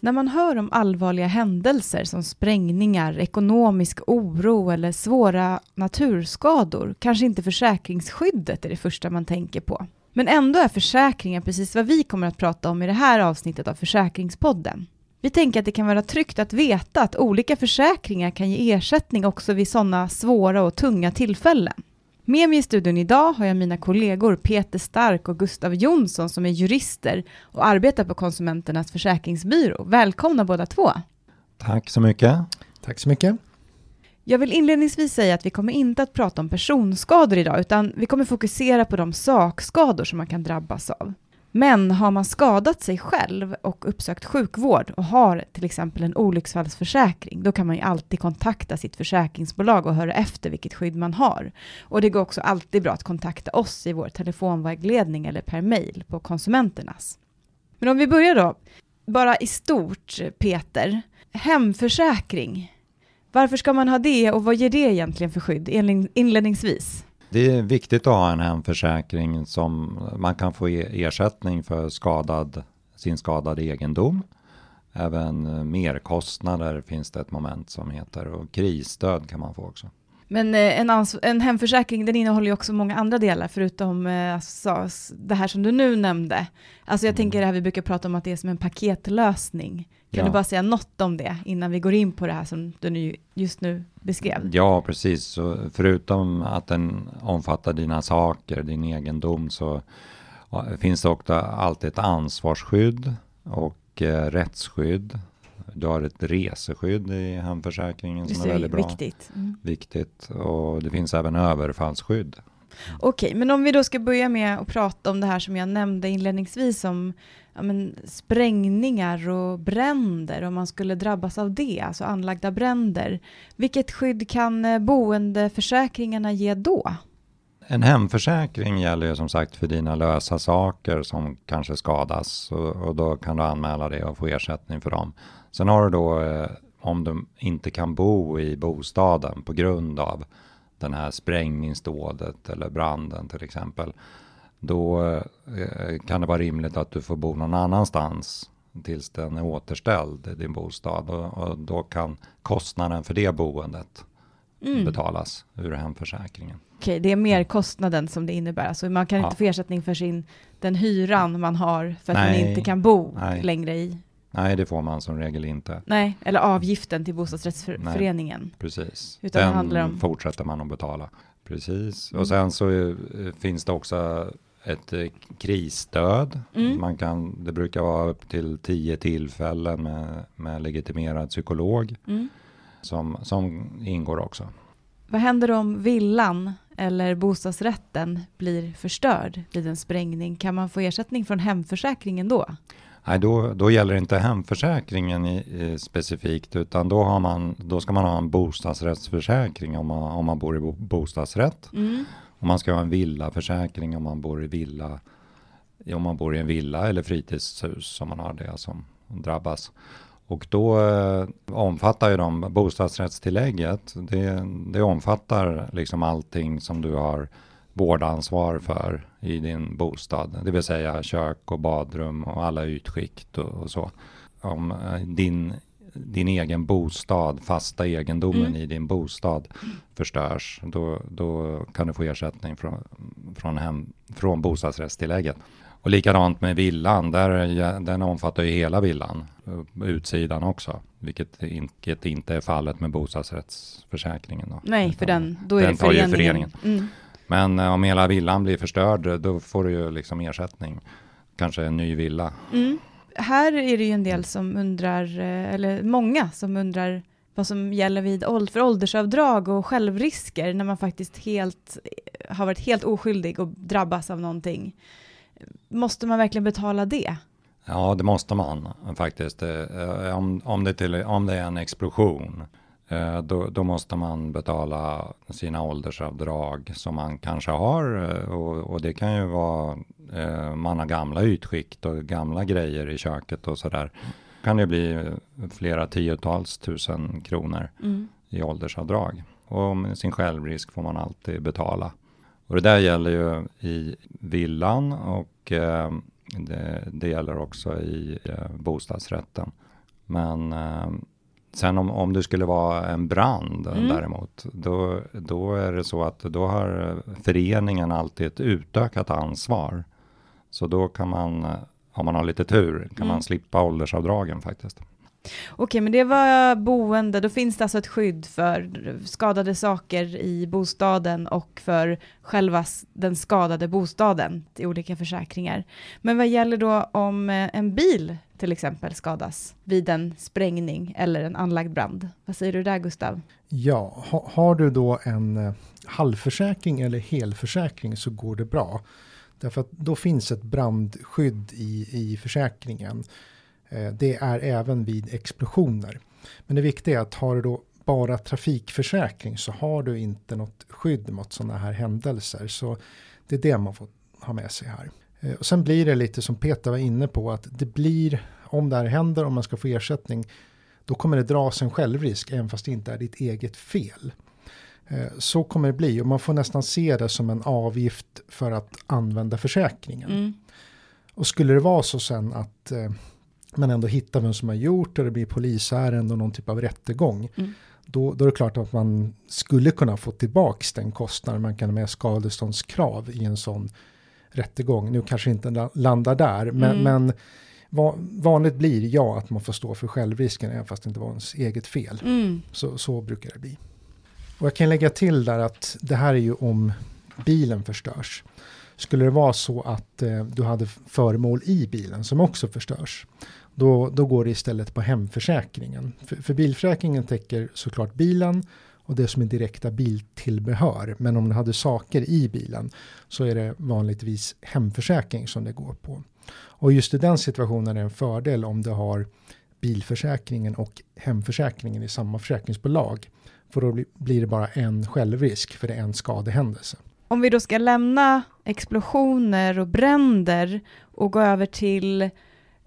När man hör om allvarliga händelser som sprängningar, ekonomisk oro eller svåra naturskador kanske inte försäkringsskyddet är det första man tänker på. Men ändå är försäkringar precis vad vi kommer att prata om i det här avsnittet av Försäkringspodden. Vi tänker att det kan vara tryggt att veta att olika försäkringar kan ge ersättning också vid sådana svåra och tunga tillfällen. Med mig i studion idag har jag mina kollegor Peter Stark och Gustav Jonsson som är jurister och arbetar på Konsumenternas försäkringsbyrå. Välkomna båda två. Tack så mycket. Tack så mycket. Jag vill inledningsvis säga att vi kommer inte att prata om personskador idag, utan vi kommer fokusera på de sakskador som man kan drabbas av. Men har man skadat sig själv och uppsökt sjukvård och har till exempel en olycksfallsförsäkring, då kan man ju alltid kontakta sitt försäkringsbolag och höra efter vilket skydd man har. Och det går också alltid bra att kontakta oss i vår telefonvägledning eller per mail på konsumenternas. Men om vi börjar då, bara i stort, Peter. Hemförsäkring, varför ska man ha det och vad ger det egentligen för skydd inledningsvis? Det är viktigt att ha en hemförsäkring som man kan få e- ersättning för skadad, sin skadade egendom. Även merkostnader finns det ett moment som heter och krisstöd kan man få också. Men eh, en, en hemförsäkring den innehåller ju också många andra delar förutom eh, alltså, det här som du nu nämnde. Alltså jag mm. tänker det här vi brukar prata om att det är som en paketlösning. Kan ja. du bara säga något om det innan vi går in på det här som du nu, just nu beskrev? Ja, precis. Så förutom att den omfattar dina saker, din egendom, så finns det också alltid ett ansvarsskydd och eh, rättsskydd. Du har ett reseskydd i hemförsäkringen som är väldigt bra. Viktigt. Mm. Viktigt. Och det finns även överfallsskydd. Okej, men om vi då ska börja med att prata om det här som jag nämnde inledningsvis om ja, men, sprängningar och bränder, om man skulle drabbas av det, alltså anlagda bränder. Vilket skydd kan eh, boendeförsäkringarna ge då? En hemförsäkring gäller ju som sagt för dina lösa saker som kanske skadas och, och då kan du anmäla det och få ersättning för dem. Sen har du då eh, om du inte kan bo i bostaden på grund av den här sprängningsdådet eller branden till exempel då eh, kan det vara rimligt att du får bo någon annanstans tills den är återställd, din bostad. Och, och då kan kostnaden för det boendet mm. betalas ur hemförsäkringen. Okej, det är mer kostnaden som det innebär. Alltså man kan ja. inte få ersättning för sin, den hyran man har för att Nej. man inte kan bo Nej. längre i. Nej, det får man som regel inte. Nej, eller avgiften till bostadsrättsföreningen. Nej, precis. Utan den handlar om... fortsätter man att betala. Precis. Mm. Och sen så eh, finns det också ett eh, krisstöd. Mm. Man kan, det brukar vara upp till tio tillfällen med, med legitimerad psykolog mm. som, som ingår också. Vad händer om villan eller bostadsrätten blir förstörd vid en sprängning? Kan man få ersättning från hemförsäkringen då? Nej, då, då gäller inte hemförsäkringen i, i, specifikt, utan då, har man, då ska man ha en bostadsrättsförsäkring om man, om man bor i bo, bostadsrätt. Mm. Och man ska ha en villaförsäkring om man bor i villa, om man bor i en villa eller fritidshus som man har det som drabbas. Och då eh, omfattar ju de bostadsrättstillägget. Det, det omfattar liksom allting som du har vårdansvar för i din bostad. Det vill säga kök och badrum och alla utskikt och, och så. Om eh, din din egen bostad, fasta egendomen mm. i din bostad förstörs, då, då kan du få ersättning från, från, hem, från bostadsrättstillägget. Och likadant med villan, där, den omfattar ju hela villan, utsidan också, vilket, vilket inte är fallet med bostadsrättsförsäkringen. Då. Nej, för den, då är den det föreningen. föreningen. Mm. Men eh, om hela villan blir förstörd, då får du ju liksom ersättning. Kanske en ny villa. Mm här är det ju en del som undrar, eh, eller många som undrar vad som gäller vid för åldersavdrag och självrisker när man faktiskt helt eh, har varit helt oskyldig och drabbas av någonting. Måste man verkligen betala det? Ja, det måste man faktiskt. Om, om, det, till, om det är en explosion, då, då, måste man betala sina åldersavdrag som man kanske har. Och, och det kan ju vara eh, man har gamla utskikt och gamla grejer i köket och sådär. kan det bli flera tiotals tusen kronor mm. i åldersavdrag. och med sin självrisk får man alltid betala. Och det där gäller ju i villan och eh, det, det, gäller också i eh, bostadsrätten. Men eh, sen om, om det skulle vara en brand mm. däremot, då, då är det så att då har föreningen alltid ett utökat ansvar. Så då kan man, om man har lite tur, kan mm. man slippa åldersavdragen faktiskt. Okej, men det var boende, då finns det alltså ett skydd för skadade saker i bostaden och för själva den skadade bostaden i olika försäkringar. Men vad gäller då om eh, en bil till exempel skadas vid en sprängning eller en anlagd brand? Vad säger du där Gustav? Ja, har du då en eh, halvförsäkring eller helförsäkring så går det bra. Därför att då finns ett brandskydd i, i försäkringen. Eh, det är även vid explosioner. Men det viktiga är att har du då bara trafikförsäkring så har du inte något skydd mot sådana här händelser. Så det är det man får ha med sig här. Eh, och sen blir det lite som Peter var inne på att det blir om det här händer och man ska få ersättning då kommer det dras en självrisk även fast det inte är ditt eget fel. Eh, så kommer det bli och man får nästan se det som en avgift för att använda försäkringen. Mm. Och skulle det vara så sen att men ändå hitta vem som har gjort det, det blir polisärende och någon typ av rättegång. Mm. Då, då är det klart att man skulle kunna få tillbaka den kostnaden man kan med skadeståndskrav i en sån rättegång. Nu kanske inte landar där, men, mm. men vanligt blir ja att man får stå för självrisken även fast det inte var ens eget fel. Mm. Så, så brukar det bli. Och jag kan lägga till där att det här är ju om bilen förstörs. Skulle det vara så att eh, du hade föremål i bilen som också förstörs, då, då går det istället på hemförsäkringen. För, för bilförsäkringen täcker såklart bilen och det som är direkta biltillbehör. Men om du hade saker i bilen så är det vanligtvis hemförsäkring som det går på. Och just i den situationen är det en fördel om du har bilförsäkringen och hemförsäkringen i samma försäkringsbolag. För då blir det bara en självrisk för det är en skadehändelse. Om vi då ska lämna explosioner och bränder och gå över till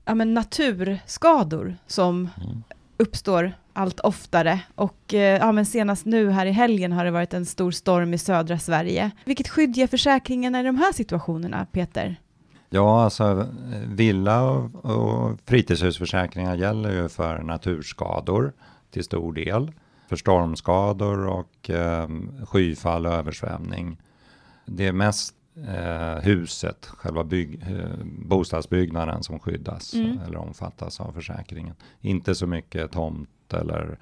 ja, men naturskador som mm. uppstår allt oftare. Och eh, ja, men senast nu här i helgen har det varit en stor storm i södra Sverige. Vilket skydd ger försäkringen i de här situationerna, Peter? Ja, alltså villa och, och fritidshusförsäkringar gäller ju för naturskador till stor del. För stormskador och eh, skyfall och översvämning. Det är mest eh, huset, själva bygg, eh, bostadsbyggnaden som skyddas mm. eller omfattas av försäkringen. Inte så mycket tomt eller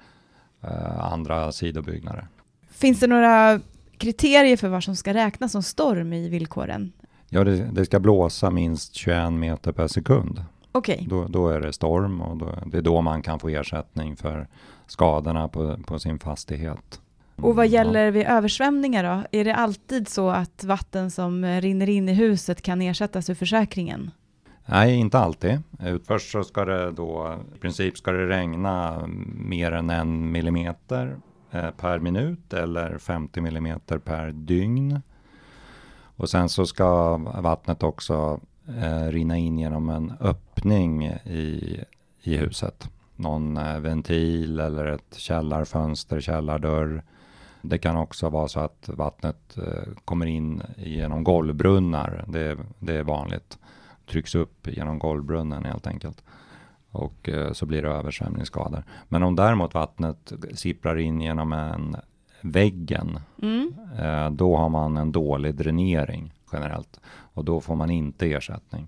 eh, andra sidobyggnader. Finns det några kriterier för vad som ska räknas som storm i villkoren? Ja, det, det ska blåsa minst 21 meter per sekund. Okay. Då, då, är det storm och då, det är då man kan få ersättning för skadorna på, på sin fastighet. Och vad gäller vid översvämningar då? Är det alltid så att vatten som rinner in i huset kan ersättas ur försäkringen? Nej, inte alltid. Först så ska det då, i princip ska det regna mer än en millimeter eh, per minut eller 50 millimeter per dygn. Och sen så ska vattnet också eh, rinna in genom en öppning i, i huset. Någon eh, ventil eller ett källarfönster, källardörr det kan också vara så att vattnet eh, kommer in genom golvbrunnar. Det, det är vanligt. Trycks upp genom golvbrunnen helt enkelt. Och eh, så blir det översvämningsskador. Men om däremot vattnet sipprar in genom en väggen, mm. Eh, då har man en dålig dränering generellt. Och då får man inte ersättning.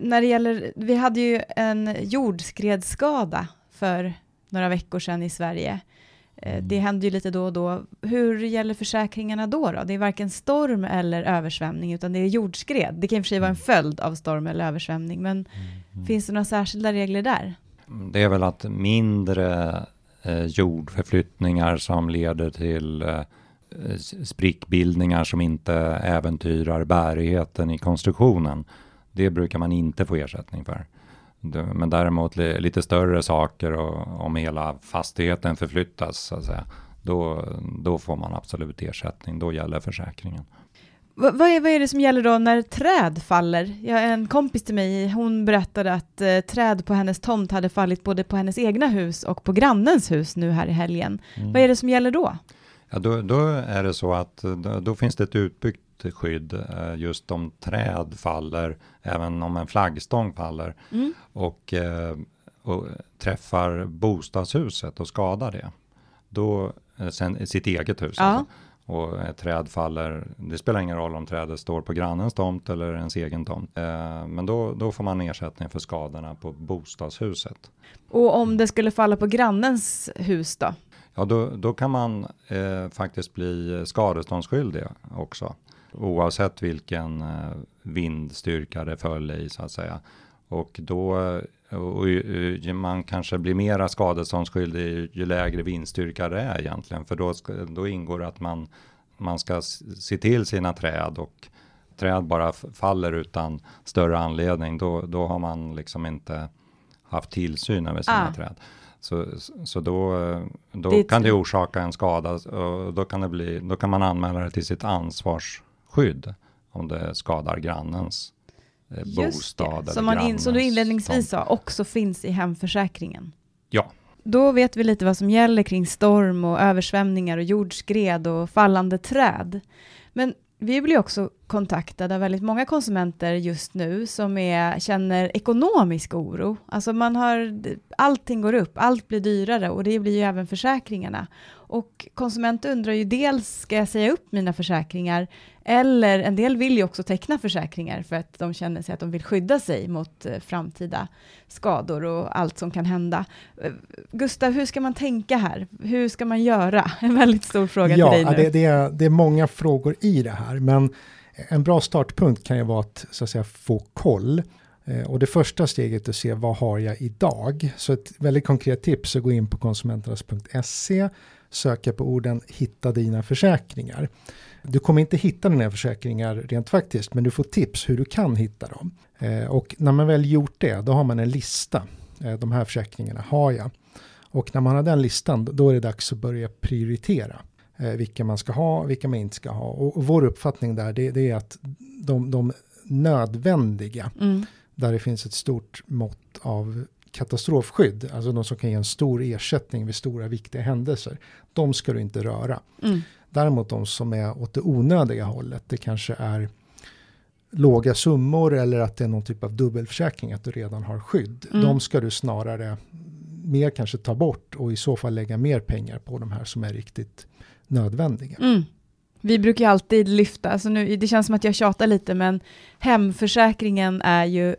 När det gäller, vi hade ju en jordskredsskada för några veckor sedan i Sverige. Eh, det händer ju lite då och då. Hur gäller försäkringarna då, då? Det är varken storm eller översvämning, utan det är jordskred. Det kan i och för sig vara en följd av storm eller översvämning, men mm. finns det några särskilda regler där? Det är väl att mindre eh, jordförflyttningar som leder till eh, sprickbildningar som inte äventyrar bärigheten i konstruktionen. Det brukar man inte få ersättning för. Men däremot lite större saker och om hela fastigheten förflyttas, så att säga, då, då får man absolut ersättning. Då gäller försäkringen. vad, är, vad är det som gäller då när träd faller? Jag, en kompis till mig, hon berättade att eh, träd på hennes tomt hade fallit både på hennes egna hus och på grannens hus nu här i helgen. Mm. Vad är det som gäller då? Ja, då, då är det så att då, då finns det ett utbyggt skydd eh, just om träd faller, även om en flaggstång faller mm. och, eh, och, träffar bostadshuset och skadar det. Då, eh, sen, sitt eget hus ja. alltså, och ett träd faller, det spelar ingen roll om trädet står på grannens tomt eller ens egen tomt. men då, då får man ersättning för skadorna på bostadshuset. Och om det skulle falla på grannens hus då? Ja, då, då kan man eh, faktiskt bli skadeståndsskyldig också oavsett vilken eh, vindstyrka det föll i så att säga. Och då och man kanske blir mera skadeståndsskyldig ju lägre vindstyrka det är egentligen, för då, då ingår att man, man ska se till sina träd och träd bara faller utan större anledning, då, då har man liksom inte haft tillsyn över sina ah. träd. Så, så då, då det kan det orsaka en skada och då kan, det bli, då kan man anmäla det till sitt ansvars skydd om det skadar grannens eh, bostad. Det, som, man in, som du inledningsvis sa, också finns i hemförsäkringen. Ja. Då vet vi lite vad som gäller kring storm och översvämningar och jordskred och fallande träd. Men vi blir också kontaktade av väldigt många konsumenter just nu som är, känner ekonomisk oro. Alltså man har, allting går upp, allt blir dyrare och det blir ju även försäkringarna. Och konsumenter undrar ju dels, ska jag säga upp mina försäkringar? Eller en del vill ju också teckna försäkringar för att de känner sig att de vill skydda sig mot eh, framtida skador och allt som kan hända. Eh, Gustav, hur ska man tänka här? Hur ska man göra? En väldigt stor fråga ja, till dig nu. Det, det, är, det är många frågor i det här, men en bra startpunkt kan ju vara att, så att säga, få koll. Eh, och det första steget är att se vad har jag idag? Så ett väldigt konkret tips är att gå in på konsumenternas.se, söka på orden hitta dina försäkringar. Du kommer inte hitta dina försäkringar rent faktiskt, men du får tips hur du kan hitta dem. Eh, och när man väl gjort det, då har man en lista. Eh, de här försäkringarna har jag. Och när man har den listan, då är det dags att börja prioritera eh, vilka man ska ha, vilka man inte ska ha. Och, och vår uppfattning där, det, det, är att de, de nödvändiga, mm. där det finns ett stort mått av katastrofskydd, alltså de som kan ge en stor ersättning vid stora viktiga händelser, de ska du inte röra. Mm. Däremot de som är åt det onödiga hållet, det kanske är låga summor eller att det är någon typ av dubbelförsäkring, att du redan har skydd. Mm. De ska du snarare mer kanske ta bort och i så fall lägga mer pengar på de här som är riktigt nödvändiga. Mm. Vi brukar ju alltid lyfta, alltså nu, det känns som att jag tjatar lite, men hemförsäkringen är ju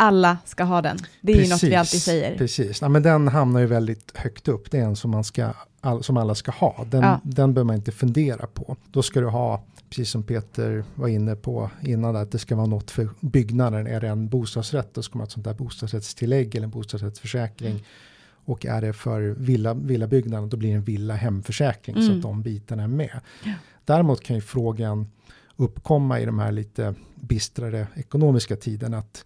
alla ska ha den. Det är precis, ju något vi alltid säger. Precis, ja, men den hamnar ju väldigt högt upp. Det är en som, man ska, all, som alla ska ha. Den, ja. den behöver man inte fundera på. Då ska du ha, precis som Peter var inne på innan, att det ska vara något för byggnaden. Är det en bostadsrätt, då ska man ha ett sånt där bostadsrättstillägg eller en bostadsrättsförsäkring. Mm. Och är det för villa, villabyggnaden, då blir det en villa hemförsäkring mm. så att de bitarna är med. Ja. Däremot kan ju frågan uppkomma i de här lite bistrare ekonomiska tiderna att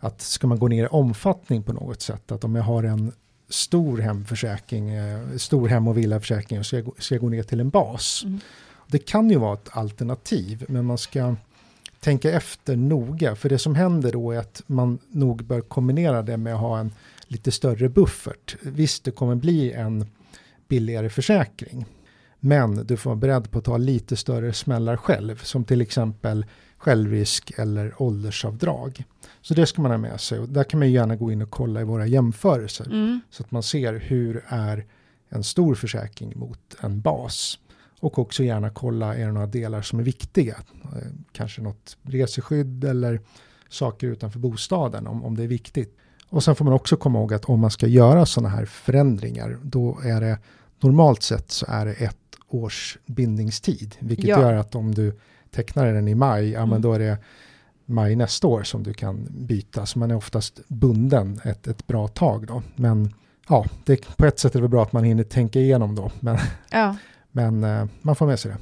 att ska man gå ner i omfattning på något sätt, att om jag har en stor hemförsäkring, eh, stor hem och villaförsäkring, ska, ska jag gå ner till en bas. Mm. Det kan ju vara ett alternativ, men man ska tänka efter noga, för det som händer då är att man nog bör kombinera det med att ha en lite större buffert. Visst, det kommer bli en billigare försäkring, men du får vara beredd på att ta lite större smällar själv, som till exempel självrisk eller åldersavdrag. Så det ska man ha med sig och där kan man gärna gå in och kolla i våra jämförelser mm. så att man ser hur är en stor försäkring mot en bas. Och också gärna kolla, är det några delar som är viktiga? Eh, kanske något reseskydd eller saker utanför bostaden om, om det är viktigt. Och sen får man också komma ihåg att om man ska göra sådana här förändringar, då är det normalt sett så är det ett års bindningstid, vilket ja. gör att om du tecknar den i maj, ja men mm. då är det maj nästa år som du kan byta. Så man är oftast bunden ett, ett bra tag då. Men ja, det, på ett sätt är det bra att man hinner tänka igenom då. Men, ja. men eh, man får med sig det.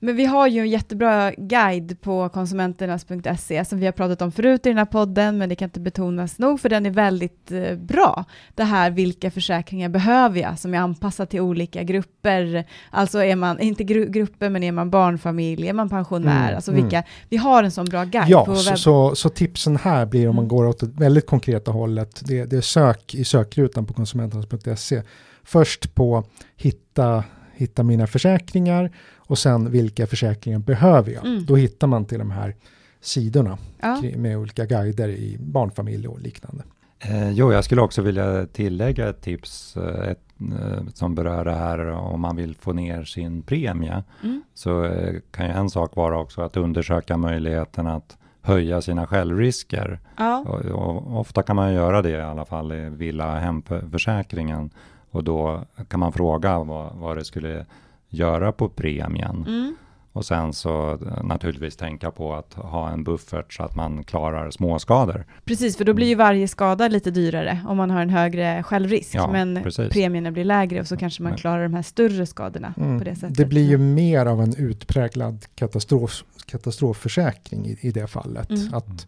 Men vi har ju en jättebra guide på konsumenternas.se som vi har pratat om förut i den här podden, men det kan inte betonas nog, för den är väldigt eh, bra. Det här, vilka försäkringar behöver jag som är anpassat till olika grupper? Alltså är man, inte gru grupper, men är man barnfamilj, är man pensionär? Mm, alltså vilka, mm. vi har en sån bra guide. Ja, så, så, så, tipsen här blir om man mm. går åt det väldigt konkreta hållet, det, det är sök i sökrutan på konsumenternas.se. Först på hitta hitta mina försäkringar och sen vilka försäkringar behöver jag. Mm. Då hittar man till de här sidorna Ja. med olika guider i barnfamilj och liknande. Eh, jo, jag skulle också vilja tillägga ett tips eh, ett, eh, som berör det här om man vill få ner sin premie. Mm. Så kan ju en sak vara också att undersöka möjligheten att höja sina självrisker. Ja. Och, och ofta kan man göra det i alla fall i villa hemförsäkringen. Och då kan man fråga vad, vad det skulle göra på premien. Mm. Och sen så eh, naturligtvis tänka på att ha en buffert så att man klarar småskador. Precis, för då blir ju varje skada lite dyrare om man har en högre självrisk, Ja, men precis. premierna blir lägre och så kanske man klarar de här större skadorna Mm. på det sättet. Det blir ju mer av en utpräglad katastrof, katastrofförsäkring i, i det fallet. Mm. Att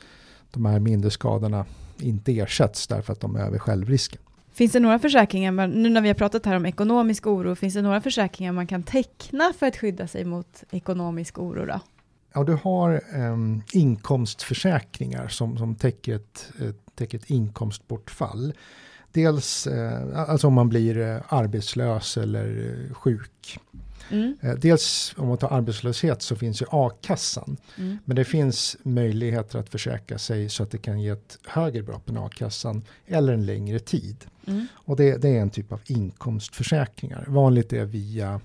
de här mindre skadorna inte ersätts därför att de är över självrisken. Finns det några försäkringar, man- nu när vi har pratat här om ekonomisk oro, finns det några försäkringar man kan teckna för att skydda sig mot ekonomisk oro då? Ja, du har em, inkomstförsäkringar som, som täcker, ett, ett, täcker ett inkomstbortfall. Dels eh, alltså om man blir eh, arbetslös eller eh, sjuk. Mm. Eh, dels om man tar arbetslöshet så finns ju a-kassan. Mm. Men det finns möjligheter att försäkra sig så att det kan ge ett högre belopp än a-kassan eller en längre tid. Mm. Och det, det är en typ av inkomstförsäkringar. Vanligt är via,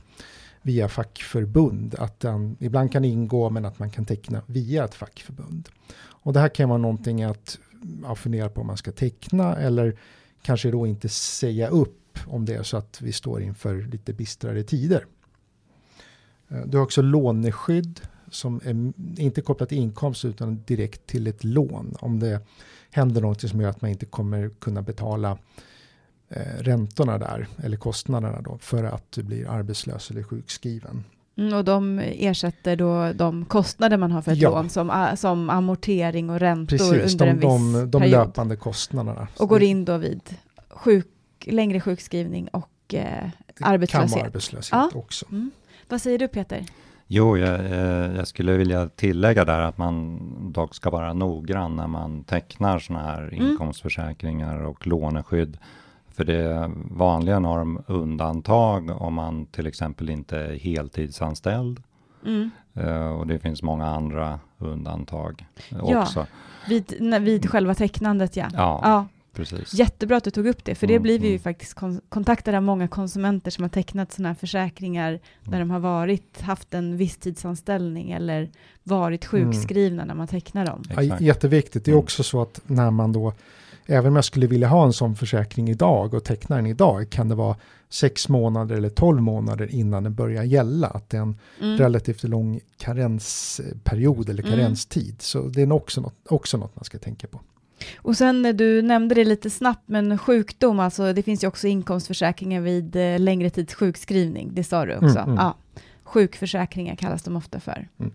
via fackförbund. Att den ibland kan ingå men att man kan teckna via ett fackförbund. Och det här kan vara någonting att ja, fundera på om man ska teckna eller kanske då inte säga upp om det är så att vi står inför lite bistrare tider. Eh, Du har också låneskydd som är inte kopplat till inkomst utan direkt till ett lån. Om det händer något som gör att man inte kommer kunna betala eh, räntorna där eller kostnaderna då för att du blir arbetslös eller sjukskriven. Mm, och de ersätter då de kostnader man har för ett Ja. lån som, som amortering och räntor Precis, under de, en viss de, de period. löpande kostnaderna. Och går in då vid sjuk, längre sjukskrivning och eh, arbetslöshet. Kan vara arbetslöshet Ja. också. Mm. Vad säger du Peter? Jo, jag, eh, jag skulle vilja tillägga där att man dock ska vara noggrann när man tecknar sådana här Mm. inkomstförsäkringar och låneskydd. För det vanligen har de undantag om man till exempel inte är heltidsanställd. Mm. Eh, och det finns många andra undantag Ja. också. Vid, när, vid själva tecknandet ja. Ja, ja. Precis. Jättebra att du tog upp det, för det Mm, blir vi ju mm. faktiskt kon- kontaktade av många konsumenter som har tecknat sådana här försäkringar när de har varit, haft en visstidsanställning eller varit Mm. sjukskrivna när man tecknar dem. Ja, jätteviktigt. Det är Mm. också så att när man då, även om jag skulle vilja ha en sån försäkring idag och teckna den idag, kan det vara sex månader eller tolv månader innan den börjar gälla. Att det är en Mm. relativt lång karensperiod eller Mm. karenstid. Så det är också något, också något man ska tänka på. Och sen, eh, du nämnde det lite snabbt, men sjukdom, alltså det finns ju också inkomstförsäkringar vid eh, längre tids sjukskrivning, det sa du också. Mm, mm. Ja. Sjukförsäkringar kallas de ofta för. Mm.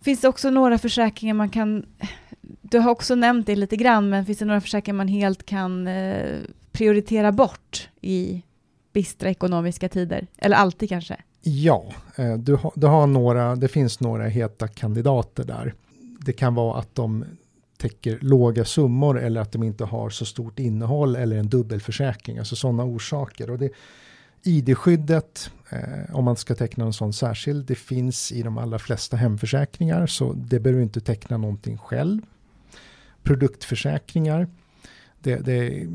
Finns det också några försäkringar man kan, du har också nämnt det lite grann, men finns det några försäkringar man helt kan eh, prioritera bort i bistra ekonomiska tider? Eller alltid kanske? Ja, eh, du har, du har några, det finns några heta kandidater där. Det kan vara att de täcker låga summor eller att de inte har så stort innehåll eller en dubbelförsäkring, alltså sådana orsaker. Och det, ID-skyddet, eh, om man ska teckna en sån särskild, det finns i de allra flesta hemförsäkringar så det behöver du inte teckna någonting själv. Produktförsäkringar, det, det är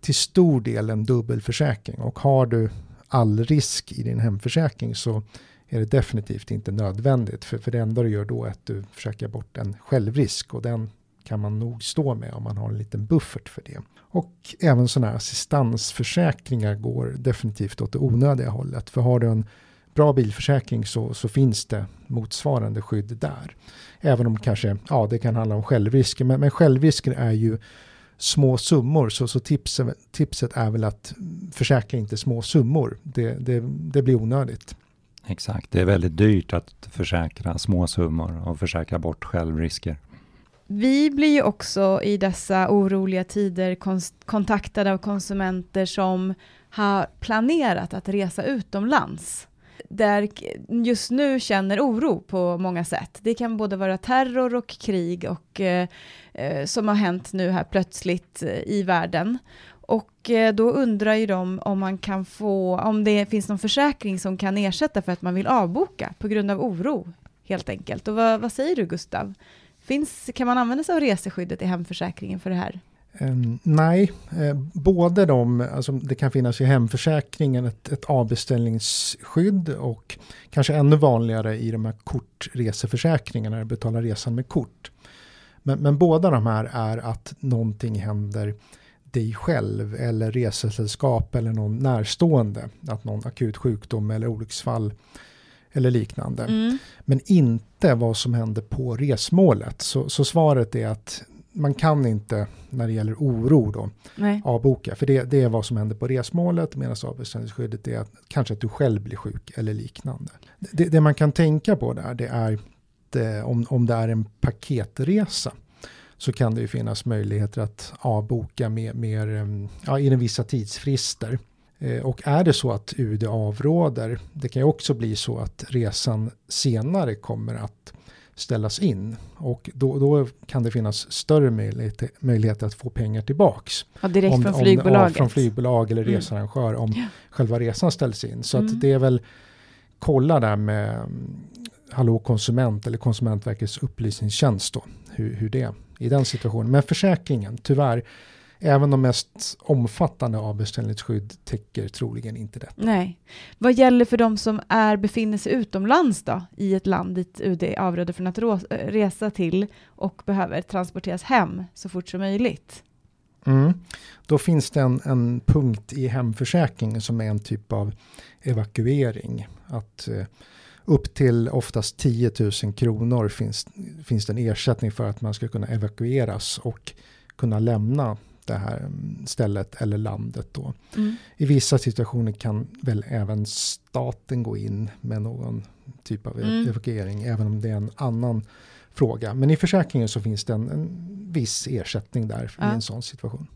till stor del en dubbelförsäkring och har du all risk i din hemförsäkring så är det definitivt inte nödvändigt. För, för det enda du gör då är att du försöker bort en självrisk och den kan man nog stå med om man har en liten buffert för det. Och även sådana här assistansförsäkringar går definitivt åt det onödiga hållet. För har du en bra bilförsäkring så, så finns det motsvarande skydd där. Även om kanske, ja det kan handla om självrisker, men, men självrisker är ju små summor så, så tipset, tipset är väl att försäkra inte små summor. Det, det, det blir onödigt. Exakt, det är väldigt dyrt att försäkra små summor och försäkra bort självrisker. Vi blir ju också i dessa oroliga tider kontaktade av konsumenter som har planerat att resa utomlands. Där just nu känner oro på många sätt. Det kan både vara terror och krig och, eh, eh som har hänt nu här plötsligt eh, i världen. Och eh, då undrar ju de om man kan få, om det finns någon försäkring som kan ersätta för att man vill avboka på grund av oro, helt enkelt. Och vad, vad säger du Gustav? Finns, kan man använda sig av reseskyddet i hemförsäkringen för det här? Um, nej, eh, både de, alltså det kan finnas i hemförsäkringen ett, ett avbeställningsskydd och kanske ännu vanligare i de här kortreseförsäkringarna, när du betalar resan med kort. Men, men båda de här är att någonting händer dig själv eller resesällskap eller någon närstående. Att någon akut sjukdom eller olycksfall eller liknande. Mm. Men inte vad som händer på resmålet. Så, så svaret är att man kan inte, när det gäller oro då, Nej. avboka. För det, det, är vad som händer på resmålet, medan avbeställningsskyddet är att, kanske att du själv blir sjuk eller liknande. Det, det man kan tänka på där, det är det, om, om det är en paketresa, så kan det ju finnas möjligheter att avboka med, mer, ja, inom vissa tidsfrister. Eh, och är det så att UD avråder, det kan ju också bli så att resan senare kommer att ställas in. Och då, då kan det finnas större möjligheter, möjligheter att få pengar tillbaks. Ja, direkt om, från flygbolaget? Om, från flygbolag eller mm. researrangör om ja. själva resan ställs in. Så mm. att det är väl kolla där med Hallå konsument eller Konsumentverkets upplysningstjänst då, hur, hur det är i den situationen. Men försäkringen, tyvärr, Även de mest omfattande avbeställningsskydd täcker troligen inte detta. Nej. Vad gäller för de som är, befinner sig utomlands då, i ett land dit UD avråder från att resa till och behöver transporteras hem så fort som möjligt? Mm. Då finns det en, en punkt i hemförsäkringen som är en typ av evakuering. Att eh, upp till oftast 10 000 kronor finns, finns det en ersättning för att man ska kunna evakueras och kunna lämna det här mm, stället eller landet då. Mm. I vissa situationer kan väl även staten gå in med någon typ av mm. evakuering, även om det är en annan fråga. Men i försäkringen så finns det en, en viss ersättning där ja. i en sån situation.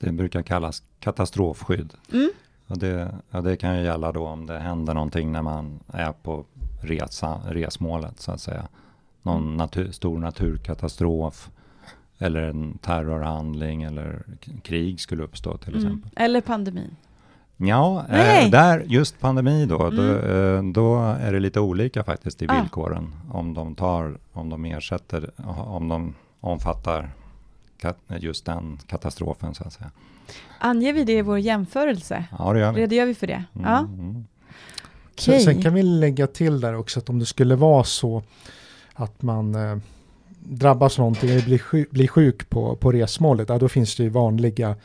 Det brukar kallas katastrofskydd. Mm. Och det, ja, det kan ju gälla då om det händer någonting när man är på resa, resmålet så att säga. Någon natur, stor naturkatastrof, eller en terrorhandling eller krig skulle uppstå till mm. exempel. Eller pandemin. Ja, eh, där, just pandemi då, mm. då, eh, då, är det lite olika faktiskt i ah. villkoren. Om de tar, om de ersätter, om de omfattar just den katastrofen så att säga. Anger vi det i vår jämförelse? Ja, det gör vi. Redogör vi för det? Mm. Ja. Mm. Okay. Sen kan vi lägga till där också att om det skulle vara så att man eh, drabbas någonting eller blir sjuk, blir sjuk på, på resmålet, ja, då finns det ju vanliga,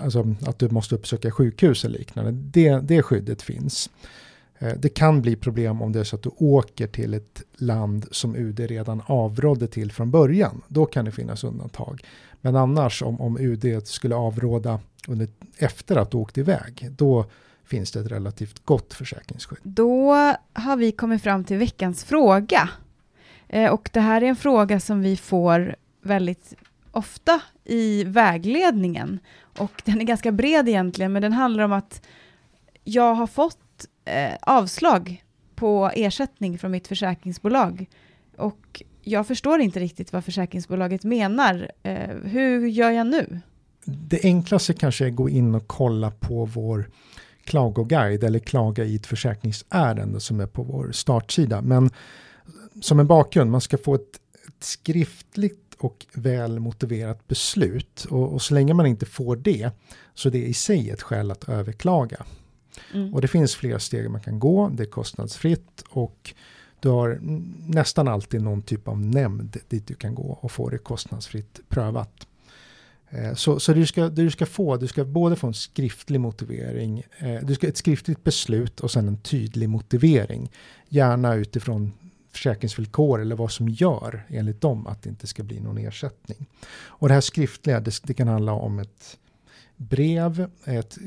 alltså att du måste uppsöka sjukhus eller liknande. Det, det skyddet finns. Eh, det kan bli problem om det är så att du åker till ett land som UD redan avrådde till från början. Då kan det finnas undantag. Men annars om, om UD skulle avråda under, efter att du åkt iväg, då finns det ett relativt gott försäkringsskydd. Då har vi kommit fram till veckans fråga. Eh, och det här är en fråga som vi får väldigt ofta i vägledningen. Och den är ganska bred egentligen, men den handlar om att jag har fått eh, avslag på ersättning från mitt försäkringsbolag. Och jag förstår inte riktigt vad försäkringsbolaget menar. Eh, hur gör jag nu? Det enklaste kanske är att gå in och kolla på vår klagoguide eller klaga i ett försäkringsärende som är på vår startsida. Men som en bakgrund, man ska få ett, ett skriftligt och väl motiverat beslut. Och, och, så länge man inte får det, så det är i sig ett skäl att överklaga. Mm. Och det finns flera steg man kan gå, det är kostnadsfritt och du har nästan alltid någon typ av nämnd dit du kan gå och få det kostnadsfritt prövat. Eh, så, så du ska, du ska få, du ska både få en skriftlig motivering, eh, du ska ett skriftligt beslut och sen en tydlig motivering. Gärna utifrån försäkringsvillkor eller vad som gör enligt dem att det inte ska bli någon ersättning. Och det här skriftliga, det, det kan handla om ett brev, ett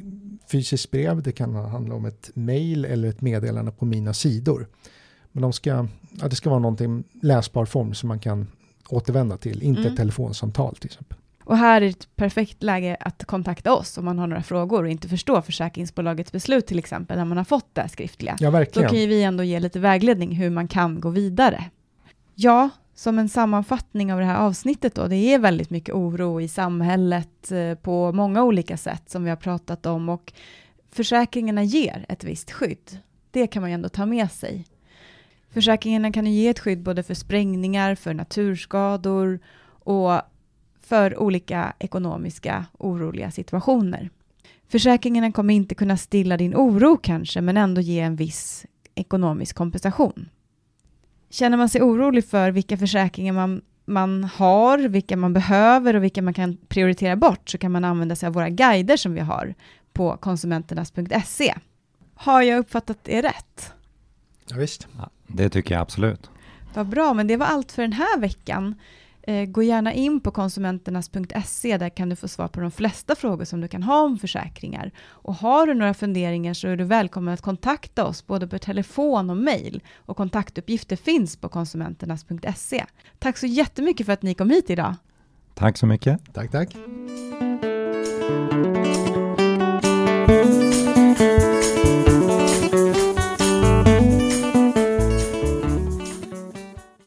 fysiskt brev, det kan handla om ett mail eller ett meddelande på mina sidor. Men de ska, ja, det ska vara någonting läsbar form som man kan återvända till, inte mm. ett telefonsamtal till exempel. Och här är ett perfekt läge att kontakta oss om man har några frågor och inte förstår försäkringsbolagets beslut till exempel, när man har fått det skriftliga. Ja, verkligen. Då kan ju vi ändå ge lite vägledning hur man kan gå vidare. Ja, som en sammanfattning av det här avsnittet då, det är väldigt mycket oro i samhället eh, på många olika sätt som vi har pratat om och försäkringarna ger ett visst skydd. Det kan man ju ändå ta med sig. Försäkringarna kan ju ge ett skydd både för sprängningar, för naturskador och för olika ekonomiska oroliga situationer. Försäkringarna kommer inte kunna stilla din oro kanske, men ändå ge en viss ekonomisk kompensation. Känner man sig orolig för vilka försäkringar man, man har, vilka man behöver och vilka man kan prioritera bort så kan man använda sig av våra guider som vi har på konsumenternas.se. Har jag uppfattat det rätt? Ja, visst. Ja, det tycker jag absolut. Vad bra, men det var allt för den här veckan. Eh, gå gärna in på konsumenternas.se, där kan du få svar på de flesta frågor som du kan ha om försäkringar. Och har du några funderingar så är du välkommen att kontakta oss både på telefon och mejl. Och kontaktuppgifter finns på konsumenternas.se. Tack så jättemycket för att ni kom hit idag. Tack så mycket. Tack, tack.